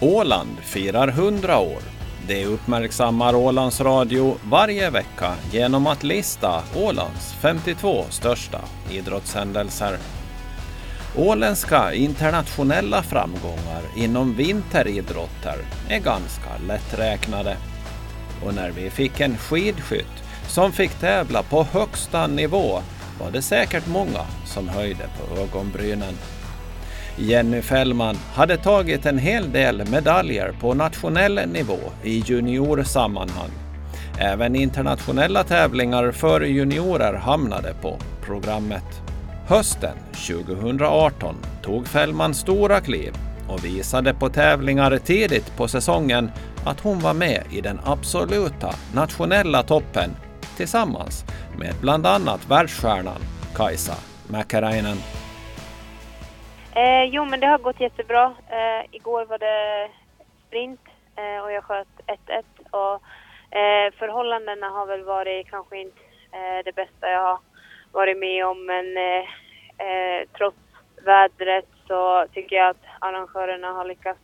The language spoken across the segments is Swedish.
Åland firar 100 år. Det uppmärksammar Ålands Radio varje vecka genom att lista Ålands 52 största idrottshändelser. Åländska internationella framgångar inom vinteridrotter är ganska lätträknade. Och när vi fick en skidskytt som fick tävla på högsta nivå var det säkert många som höjde på ögonbrynen. Jenny Fällman hade tagit en hel del medaljer på nationell nivå i juniorsammanhang. Även internationella tävlingar för juniorer hamnade på programmet. Hösten 2018 tog Fällman stora kliv och visade på tävlingar tidigt på säsongen att hon var med i den absoluta nationella toppen tillsammans med bland annat världsstjärnan Kajsa Mäkäräinen. Eh, jo, men det har gått jättebra. Eh, igår var det sprint eh, och jag sköt 1-1. Och eh, förhållandena har väl varit kanske inte eh, det bästa jag har varit med om, men eh, eh, trots vädret så tycker jag att arrangörerna har lyckats,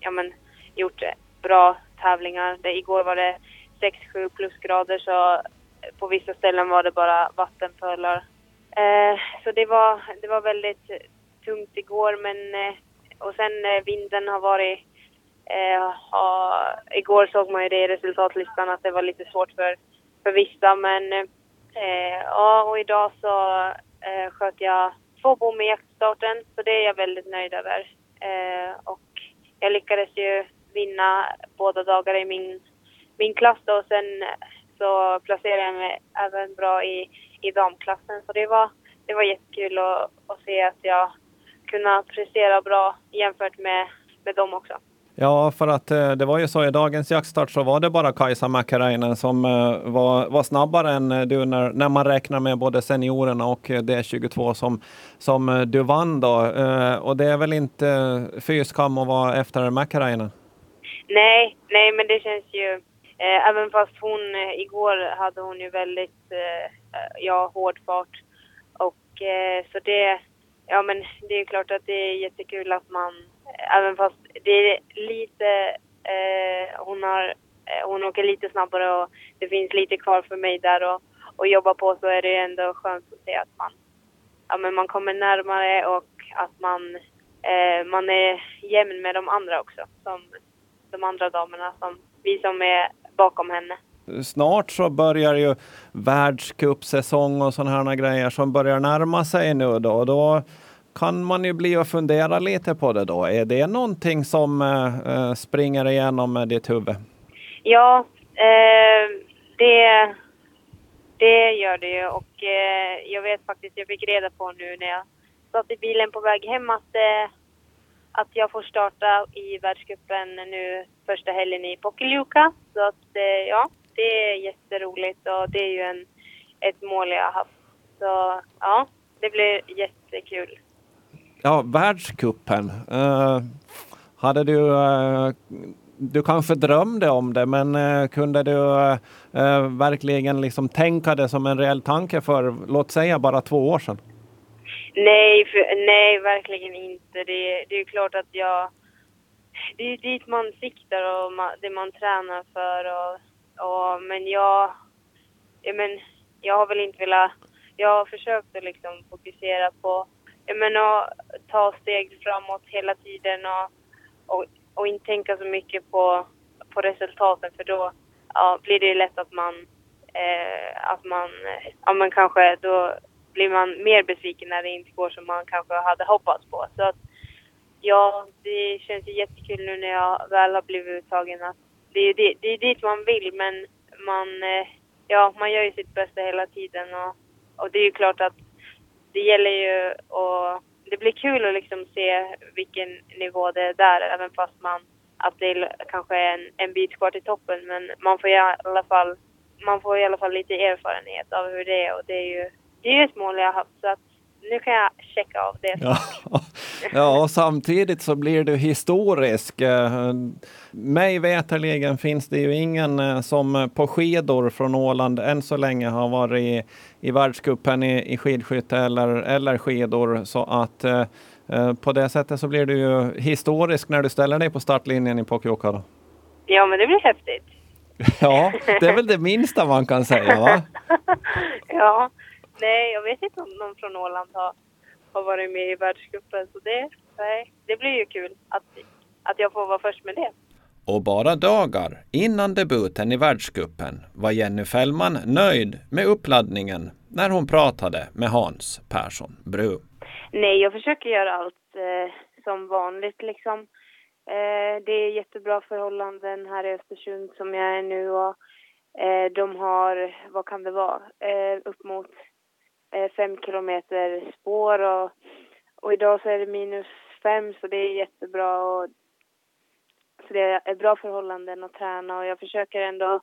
ja men, gjort bra tävlingar. Det, igår var det 6-7 plusgrader så på vissa ställen var det bara vattenpölar. Eh, så det var, det var väldigt tungt igår men eh, och sen eh, vinden har varit eh, ha, igår såg man ju det i resultatlistan att det var lite svårt för, för vissa men ja och idag så eh, sköt jag två bom i jaktstarten så det är jag väldigt nöjd över. Och jag lyckades ju vinna båda dagar i min, min klass då och sen så placerade jag mig även bra i, i damklassen så det var, det var jättekul att, att se att jag kunna prestera bra jämfört med, med dem också. Ja, för att eh, det var ju så i dagens jaktstart så var det bara Kajsa Mäkäräinen som eh, var, var snabbare än eh, du när, när man räknar med både seniorerna och D22 som, som du vann då. Och det är väl inte fy skam att vara efter Mäkäräinen? Nej, nej, men det känns ju även fast hon igår hade hon ju väldigt ja, hård fart och så det Ja men det är klart att det är jättekul att man, även fast det är lite, eh, hon, har, eh, hon åker lite snabbare och det finns lite kvar för mig där och, och jobba på så är det ändå skönt att se att man, ja, men man kommer närmare och att man, eh, man är jämn med de andra också. Som de andra damerna, som vi som är bakom henne snart så börjar ju världscupsäsong och sådana här grejer som börjar närma sig nu då. Då kan man ju bli och fundera lite på det då. Är det någonting som eh, eh springer igenom ditt huvud? Ja, eh, det, det gör det ju och eh, jag vet faktiskt, jag fick reda på nu när jag satt i bilen på väg hem att, eh, att jag får starta i världscupen nu första helgen i Pokeljuka. Så att eh, ja, det är jätteroligt och det är ju en, ett mål jag har haft. Så ja, det blir jättekul. Ja, världskuppen. Uh, hade du, uh, du kanske drömde om det, men uh, kunde du verkligen liksom tänka det som en reell tanke för, låt säga bara två år sedan? Nej, för, nej verkligen inte. Det, det är klart att jag... Det är dit man siktar och man, det man tränar för och och, men jag, ja, men jag har väl inte velat, jag har försökt att liksom fokusera på, ja men att ta steg framåt hela tiden och, och, och inte tänka så mycket på, på resultaten för då ja, blir det lätt att man, eh, att man, ja men kanske då blir man mer besviken när det inte går som man kanske hade hoppats på. Så att, ja, det känns jättekul nu när jag väl har blivit uttagen att det är, det, det är dit man vill men man, eh, ja, man gör ju sitt bästa hela tiden och, och det är ju klart att det gäller ju att det blir kul att liksom se vilken nivå det är där även fast man att det kanske är en, en bit kvar till toppen men man får i alla fall man får i alla fall lite erfarenhet av hur det är och det är ju det är ju ett mål jag har haft så att nu kan jag checka av det. Ja. ja, och samtidigt så blir du historisk. Eh, mig veterligen finns det ju ingen eh, som på skidor från Åland än så länge har varit i, i världscupen i, i skidskytte eller, eller skidor. Så att eh, Eh, på det sättet så blir du ju historisk när du ställer dig på startlinjen i Pokljuka. Ja, men det blir häftigt. ja, det är väl det minsta man kan säga, va? ja, nej, jag vet inte om någon från Åland har, har varit med i världscupen, så det, nej, det blir ju kul att, att jag får vara först med det. Och bara dagar innan debuten i världscupen var Jenny Fällman nöjd med uppladdningen när hon pratade med Hans Persson Bru. Nej, jag försöker göra allt eh, som vanligt liksom. Eh, det är jättebra förhållanden här i Östersund som jag är nu och eh, de har, vad kan det vara, eh, upp mot Eh, fem kilometer spår och, och idag så är det minus fem så det är jättebra och så det är bra förhållanden att träna och jag försöker ändå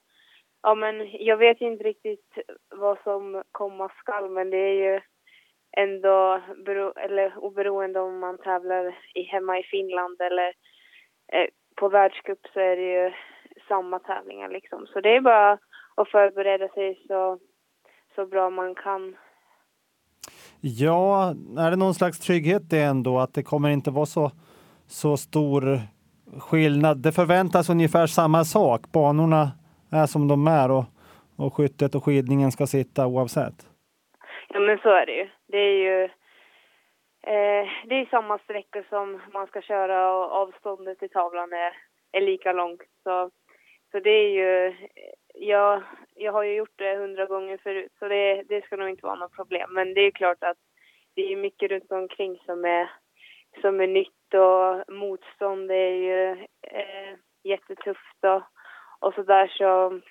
Ja men jag vet inte riktigt vad som komma skall men det är ju ändå bero, eller oberoende om man tävlar i, hemma i Finland eller eh, på världscup så är det ju samma tävlingar liksom. Så det är bara att förbereda sig så, så bra man kan. Ja, är det någon slags trygghet det ändå att det kommer inte vara så, så stor skillnad? Det förväntas ungefär samma sak. Banorna är som de är och, och skyttet och skidningen ska sitta oavsett. Ja, men så är det ju. Det är ju eh, det är samma sträckor som man ska köra och avståndet till tavlan är, är lika långt. Så, så det är ju, jag, jag har ju gjort det hundra gånger förut så det, det ska nog inte vara något problem. Men det är klart att det är mycket runt omkring som är, som är nytt och motstånd är ju eh, jättetufft och, och så där så,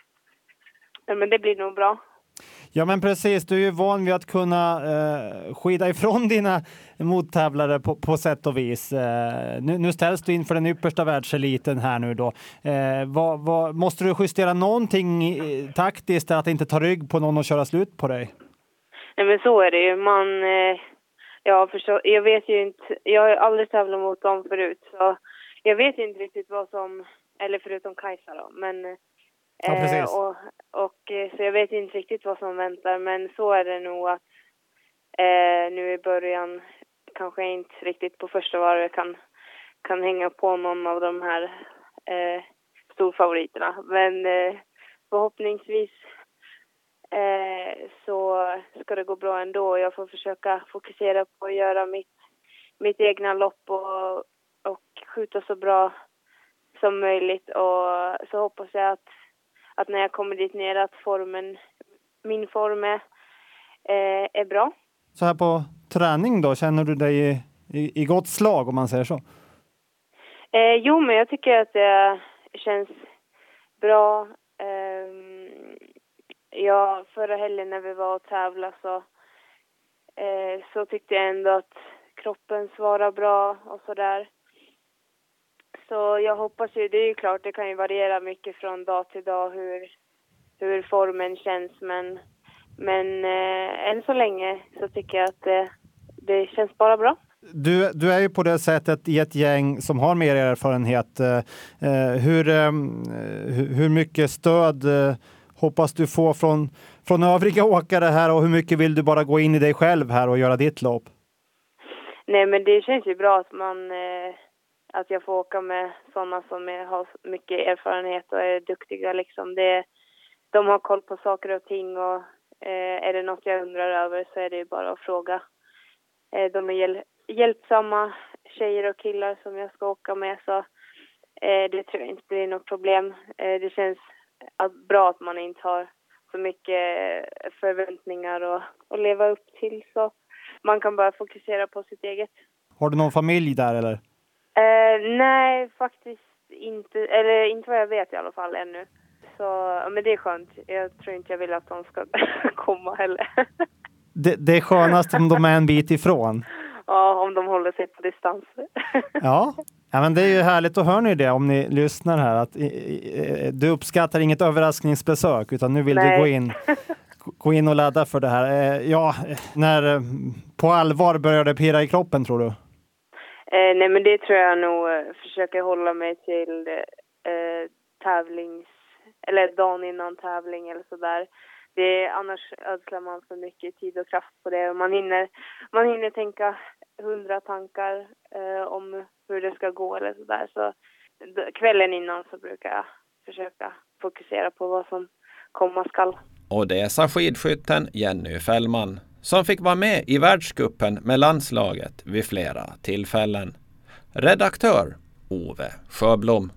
ja, men det blir nog bra. Ja, men precis. Du är ju van vid att kunna eh, skida ifrån dina mottävlare på, på sätt och vis. Eh, nu, nu, ställs du inför den yppersta världseliten här nu då. Eh, vad, vad, måste du justera någonting eh, taktiskt att inte ta rygg på någon och köra slut på dig? Nej, men så är det ju. Man, eh, ja, förstå, jag vet ju inte. Jag har aldrig tävlat mot dem förut, så jag vet inte riktigt vad som, eller förutom Kajsa då, men eh, Ja, eh, och, och, eh, så jag vet inte riktigt vad som väntar, men så är det nog att eh, nu i början kanske inte riktigt på första varvet kan, kan hänga på någon av de här eh, storfavoriterna. Men eh, förhoppningsvis eh, så ska det gå bra ändå. Jag får försöka fokusera på att göra mitt, mitt egna lopp och, och skjuta så bra som möjligt och så hoppas jag att att när jag kommer dit ner att formen, min form är, eh, är bra. Så här på träning då, känner du dig i, i, i gott slag om man säger så? Eh, jo, men jag tycker att det känns bra. Eh, ja, förra helgen när vi var och tävlade så, eh, så tyckte jag ändå att kroppen svarade bra och sådär. Så jag hoppas ju, det är ju klart, det kan ju variera mycket från dag till dag hur, hur formen känns, men, men eh, än så länge så tycker jag att det, det känns bara bra. Du, du är ju på det sättet i ett gäng som har mer erfarenhet. Eh, eh hur, eh, hur mycket stöd eh, hoppas du få från, från övriga åkare här och hur mycket vill du bara gå in i dig själv här och göra ditt lopp? Nej, men det känns ju bra att man eh, att jag får åka med sådana som är, har mycket erfarenhet och är duktiga liksom. Det, de har koll på saker och ting och eh, är det något jag undrar över så är det bara att fråga. Eh, de är hjäl hjälpsamma tjejer och killar som jag ska åka med så eh, det tror jag inte blir något problem. Eh, det känns bra att man inte har så mycket förväntningar att, och leva upp till så man kan bara fokusera på sitt eget. Har du någon familj där eller? Eh, nej, faktiskt inte. Eller inte vad jag vet i alla fall ännu. Så, men det är skönt. Jag tror inte jag vill att de ska komma heller. det, det är skönast om de är en bit ifrån. Ja, om de håller sig på distans. ja. ja, men det är ju härligt att höra ni det om ni lyssnar här. Att, du uppskattar inget överraskningsbesök utan nu vill Nej. du gå in, gå in och ladda för det här. Eh, ja, när eh, på allvar börjar det pirra i kroppen tror du? Eh, nej, men det tror jag nog. Eh, försöker hålla mig till eh, tävlings... Eller dagen innan tävling eller så där. Det, annars ödslar man för mycket tid och kraft på det. Man hinner, man hinner tänka hundra tankar eh, om hur det ska gå eller så. Så kvällen innan så brukar jag försöka fokusera på vad som komma skall. Och det sa skidskytten Jenny Fällman som fick vara med i världskuppen med landslaget vid flera tillfällen. Redaktör Ove Sjöblom